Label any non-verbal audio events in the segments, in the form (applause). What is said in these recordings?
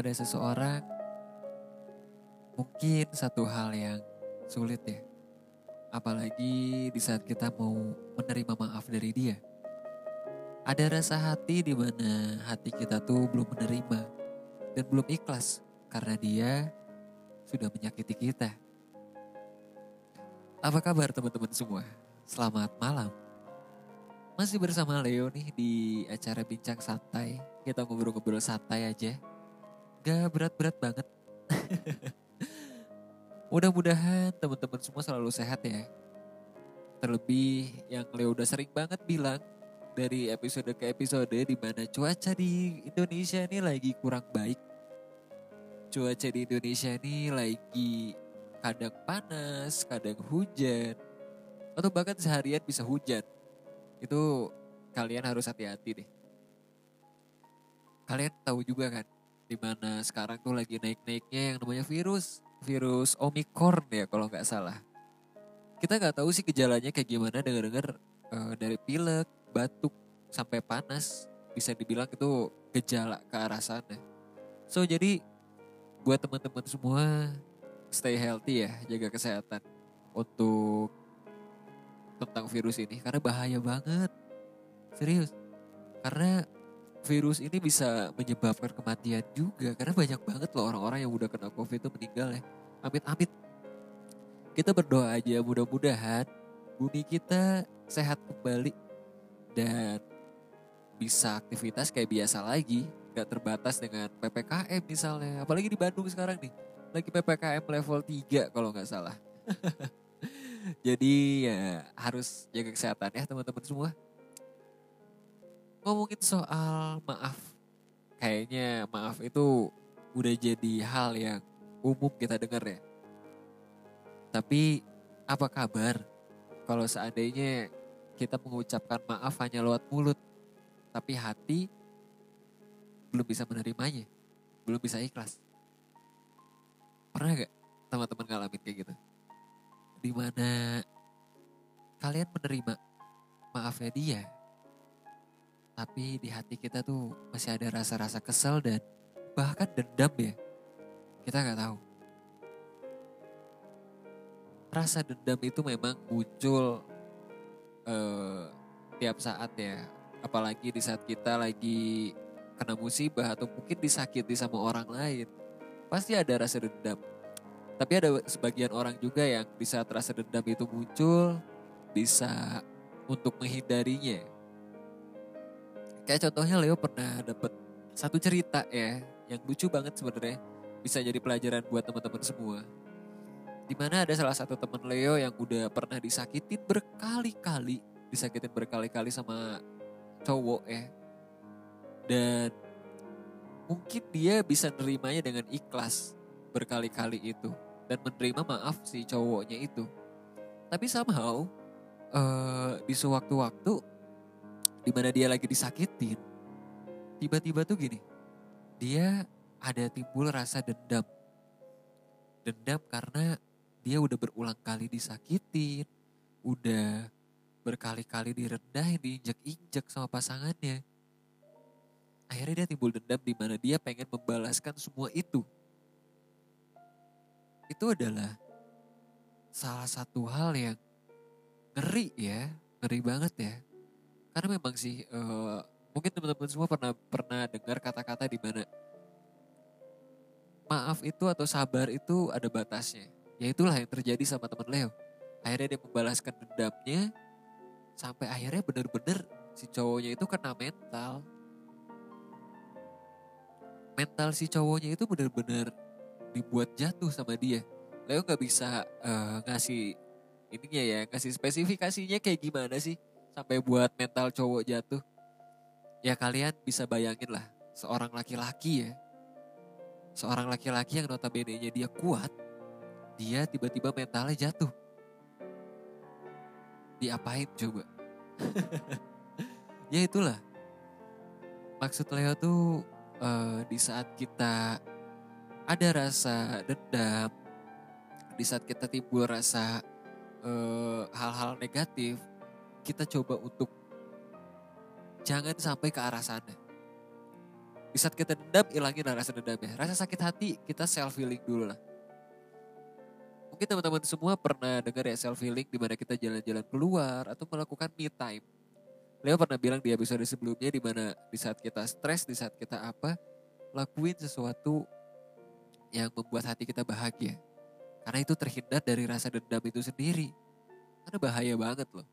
Kepada seseorang mungkin satu hal yang sulit ya. Apalagi di saat kita mau menerima maaf dari dia. Ada rasa hati di mana hati kita tuh belum menerima dan belum ikhlas karena dia sudah menyakiti kita. Apa kabar teman-teman semua? Selamat malam. Masih bersama Leo nih di acara Bincang Santai. Kita ngobrol-ngobrol santai aja. Gak berat-berat banget. (laughs) Mudah-mudahan teman-teman semua selalu sehat ya. Terlebih yang Leo udah sering banget bilang dari episode ke episode di mana cuaca di Indonesia ini lagi kurang baik. Cuaca di Indonesia ini lagi kadang panas, kadang hujan, atau bahkan seharian bisa hujan itu kalian harus hati-hati deh. Kalian tahu juga kan, di mana sekarang tuh lagi naik-naiknya yang namanya virus, virus Omicron ya kalau nggak salah. Kita nggak tahu sih gejalanya kayak gimana dengar-dengar uh, dari pilek, batuk sampai panas, bisa dibilang itu gejala ke arah sana. So jadi buat teman-teman semua stay healthy ya, jaga kesehatan untuk tentang virus ini karena bahaya banget. Serius. Karena virus ini bisa menyebabkan kematian juga karena banyak banget loh orang-orang yang udah kena covid itu meninggal ya. Amit-amit. Kita berdoa aja mudah-mudahan bumi kita sehat kembali dan bisa aktivitas kayak biasa lagi. Gak terbatas dengan PPKM misalnya. Apalagi di Bandung sekarang nih. Lagi PPKM level 3 kalau nggak salah. (laughs) Jadi ya harus jaga kesehatan ya teman-teman semua. Ngomongin soal maaf. Kayaknya maaf itu udah jadi hal yang umum kita dengar ya. Tapi apa kabar kalau seandainya kita mengucapkan maaf hanya lewat mulut, tapi hati belum bisa menerimanya, belum bisa ikhlas. Pernah gak teman-teman ngalamin kayak gitu? di mana kalian menerima maafnya dia. Tapi di hati kita tuh masih ada rasa-rasa kesel dan bahkan dendam ya. Kita nggak tahu. Rasa dendam itu memang muncul uh, tiap saat ya. Apalagi di saat kita lagi kena musibah atau mungkin disakiti sama orang lain. Pasti ada rasa dendam tapi ada sebagian orang juga yang bisa terasa dendam itu muncul, bisa untuk menghindarinya. Kayak contohnya Leo pernah dapat satu cerita ya, yang lucu banget sebenarnya. Bisa jadi pelajaran buat teman-teman semua. Di mana ada salah satu teman Leo yang udah pernah disakitin berkali-kali, disakitin berkali-kali sama cowok ya. Dan mungkin dia bisa nerimanya dengan ikhlas berkali-kali itu dan menerima maaf si cowoknya itu. Tapi somehow uh, di sewaktu-waktu di mana dia lagi disakitin, tiba-tiba tuh gini, dia ada timbul rasa dendam. Dendam karena dia udah berulang kali disakitin, udah berkali-kali direndahin, diinjek-injek sama pasangannya. Akhirnya dia timbul dendam di mana dia pengen membalaskan semua itu itu adalah salah satu hal yang ngeri ya, ngeri banget ya. Karena memang sih uh, mungkin teman-teman semua pernah pernah dengar kata-kata di mana maaf itu atau sabar itu ada batasnya. Ya itulah yang terjadi sama teman Leo. Akhirnya dia membalaskan dendamnya sampai akhirnya bener-bener si cowoknya itu kena mental. Mental si cowoknya itu bener-bener dibuat jatuh sama dia. Leo nggak bisa uh, ngasih ininya ya, ngasih spesifikasinya kayak gimana sih sampai buat mental cowok jatuh. Ya kalian bisa bayangin lah, seorang laki-laki ya, seorang laki-laki yang notabene-nya dia kuat, dia tiba-tiba mentalnya jatuh. Diapain coba? (laughs) ya itulah. Maksud Leo tuh uh, di saat kita ada rasa dendam, di saat kita timbul rasa eh, hal-hal uh, negatif, kita coba untuk jangan sampai ke arah sana. Di saat kita dendam, ilangin rasa dendamnya. Rasa sakit hati, kita self healing dulu lah. Mungkin teman-teman semua pernah dengar ya self healing di mana kita jalan-jalan keluar atau melakukan me time. Leo pernah bilang di episode sebelumnya di mana di saat kita stres, di saat kita apa, lakuin sesuatu yang membuat hati kita bahagia. Karena itu terhindar dari rasa dendam itu sendiri. Karena bahaya banget loh.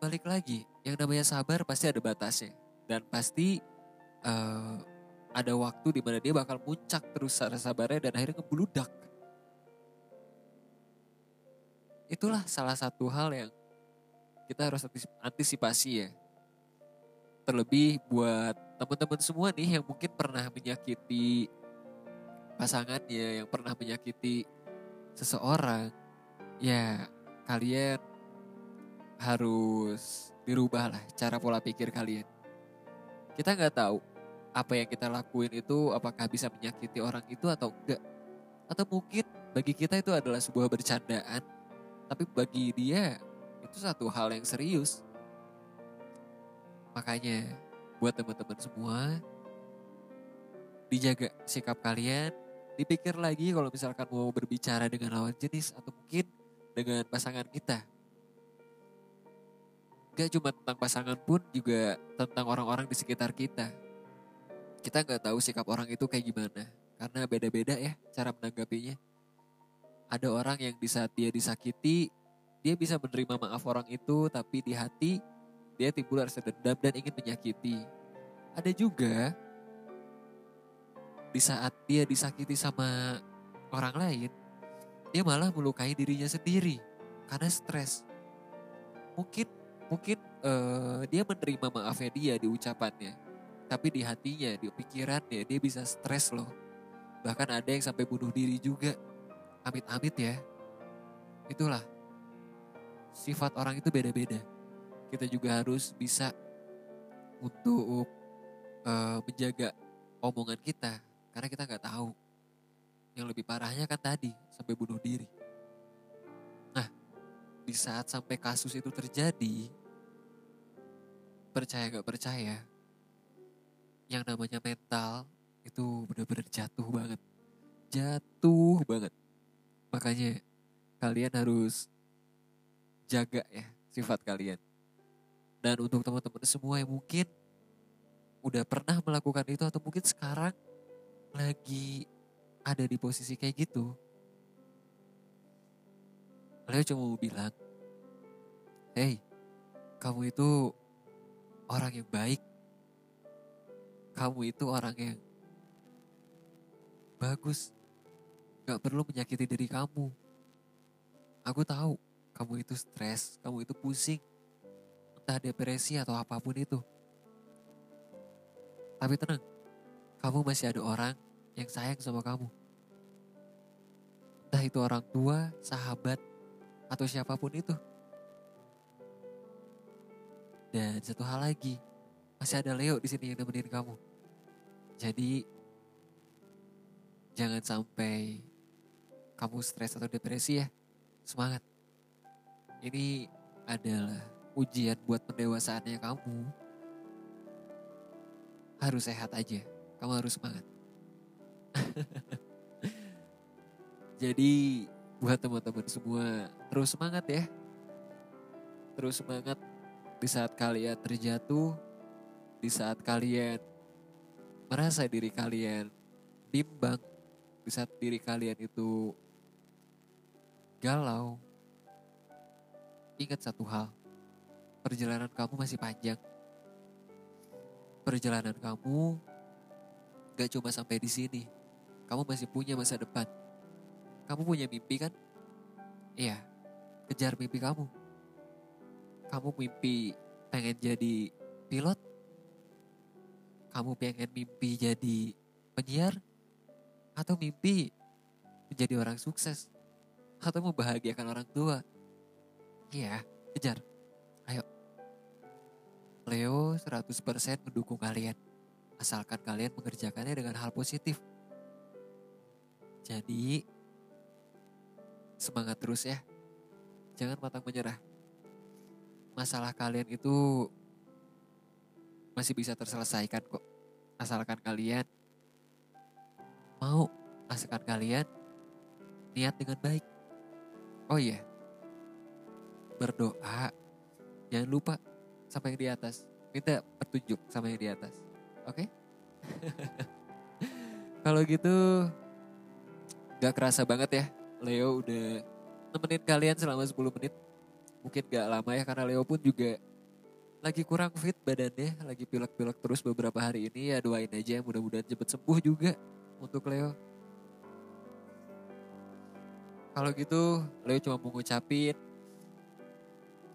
Balik lagi, yang namanya sabar pasti ada batasnya. Dan pasti uh, ada waktu di mana dia bakal muncak terus sabarnya dan akhirnya ngebludak. Itulah salah satu hal yang kita harus antisipasi ya. Terlebih buat teman-teman semua nih yang mungkin pernah menyakiti pasangannya yang pernah menyakiti seseorang, ya kalian harus dirubah lah cara pola pikir kalian. Kita nggak tahu apa yang kita lakuin itu apakah bisa menyakiti orang itu atau enggak. Atau mungkin bagi kita itu adalah sebuah bercandaan, tapi bagi dia itu satu hal yang serius. Makanya buat teman-teman semua, dijaga sikap kalian, dipikir lagi kalau misalkan mau berbicara dengan lawan jenis atau mungkin dengan pasangan kita. Gak cuma tentang pasangan pun juga tentang orang-orang di sekitar kita. Kita gak tahu sikap orang itu kayak gimana. Karena beda-beda ya cara menanggapinya. Ada orang yang di saat dia disakiti, dia bisa menerima maaf orang itu, tapi di hati dia timbul rasa dendam dan ingin menyakiti. Ada juga di saat dia disakiti sama orang lain, dia malah melukai dirinya sendiri karena stres. Mungkin mungkin uh, dia menerima maafnya dia di ucapannya, tapi di hatinya, di pikirannya dia bisa stres loh. Bahkan ada yang sampai bunuh diri juga. Amit-amit ya. Itulah sifat orang itu beda-beda. Kita juga harus bisa untuk uh, menjaga omongan kita karena kita nggak tahu. Yang lebih parahnya kan tadi sampai bunuh diri. Di saat sampai kasus itu terjadi, percaya gak percaya, yang namanya mental itu benar-benar jatuh banget. Jatuh banget. Makanya kalian harus jaga ya sifat kalian. Dan untuk teman-teman semua yang mungkin udah pernah melakukan itu atau mungkin sekarang lagi ada di posisi kayak gitu, Leo cuma mau bilang, hey, kamu itu orang yang baik. Kamu itu orang yang bagus. Gak perlu menyakiti diri kamu. Aku tahu kamu itu stres, kamu itu pusing. Entah depresi atau apa pun itu. Tapi tenang, kamu masih ada orang yang sayang sama kamu. Entah itu orang tua, sahabat, atau siapa pun itu. Dan satu hal lagi, masih ada Leo di sini yang nemenin kamu. Jadi jangan sampai kamu stres atau depresi ya. Semangat. Ini adalah ujian buat pendewasaannya kamu. Harus sehat aja. Kamu harus semangat. (laughs) Jadi buat teman-teman semua terus semangat ya. Terus semangat di saat kalian terjatuh, di saat kalian merasa diri kalian bimbang, di saat diri kalian itu galau. Ingat satu hal, perjalanan kamu masih panjang. Perjalanan kamu gak cuma sampai di sini. Kamu masih punya masa depan. Kamu punya mimpi kan? Iya, kejar mimpi kamu. Kamu mimpi pengen jadi pilot? Kamu pengen mimpi jadi penyiar? Atau mimpi menjadi orang sukses? Atau membahagiakan orang tua? Iya, kejar. Ayo. Leo 100% mendukung kalian. Asalkan kalian mengerjakannya dengan hal positif. Jadi, semangat terus ya. Jangan matang menyerah. Masalah kalian itu masih bisa terselesaikan kok. Asalkan kalian mau, asalkan kalian niat dengan baik. Oh iya, berdoa. Jangan lupa sama yang di atas. Minta petunjuk sama yang di atas. Oke? Okay? (laughs) Kalau gitu gak kerasa banget ya. Leo udah nemenin kalian selama 10 menit. Mungkin gak lama ya karena Leo pun juga lagi kurang fit badannya, lagi pilek-pilek terus beberapa hari ini ya doain aja mudah-mudahan cepet sembuh juga untuk Leo. Kalau gitu Leo cuma mau ngucapin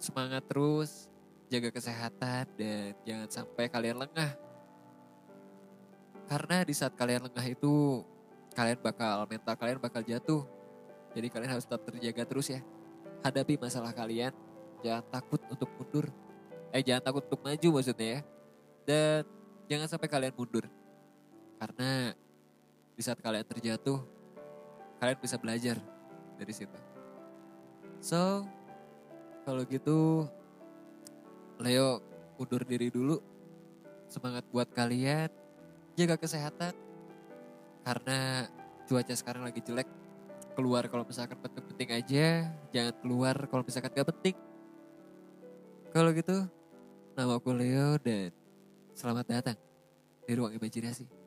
semangat terus, jaga kesehatan dan jangan sampai kalian lengah. Karena di saat kalian lengah itu kalian bakal mental kalian bakal jatuh. Jadi kalian harus tetap terjaga terus ya. Hadapi masalah kalian, jangan takut untuk mundur. Eh jangan takut untuk maju maksudnya ya. Dan jangan sampai kalian mundur. Karena di saat kalian terjatuh, kalian bisa belajar dari situ. So, kalau gitu Leo undur diri dulu. Semangat buat kalian. Jaga kesehatan. Karena cuaca sekarang lagi jelek. Keluar kalau misalkan penting-penting aja. Jangan keluar kalau misalkan gak penting. Kalau gitu, nama aku Leo dan selamat datang di ruang imajinasi.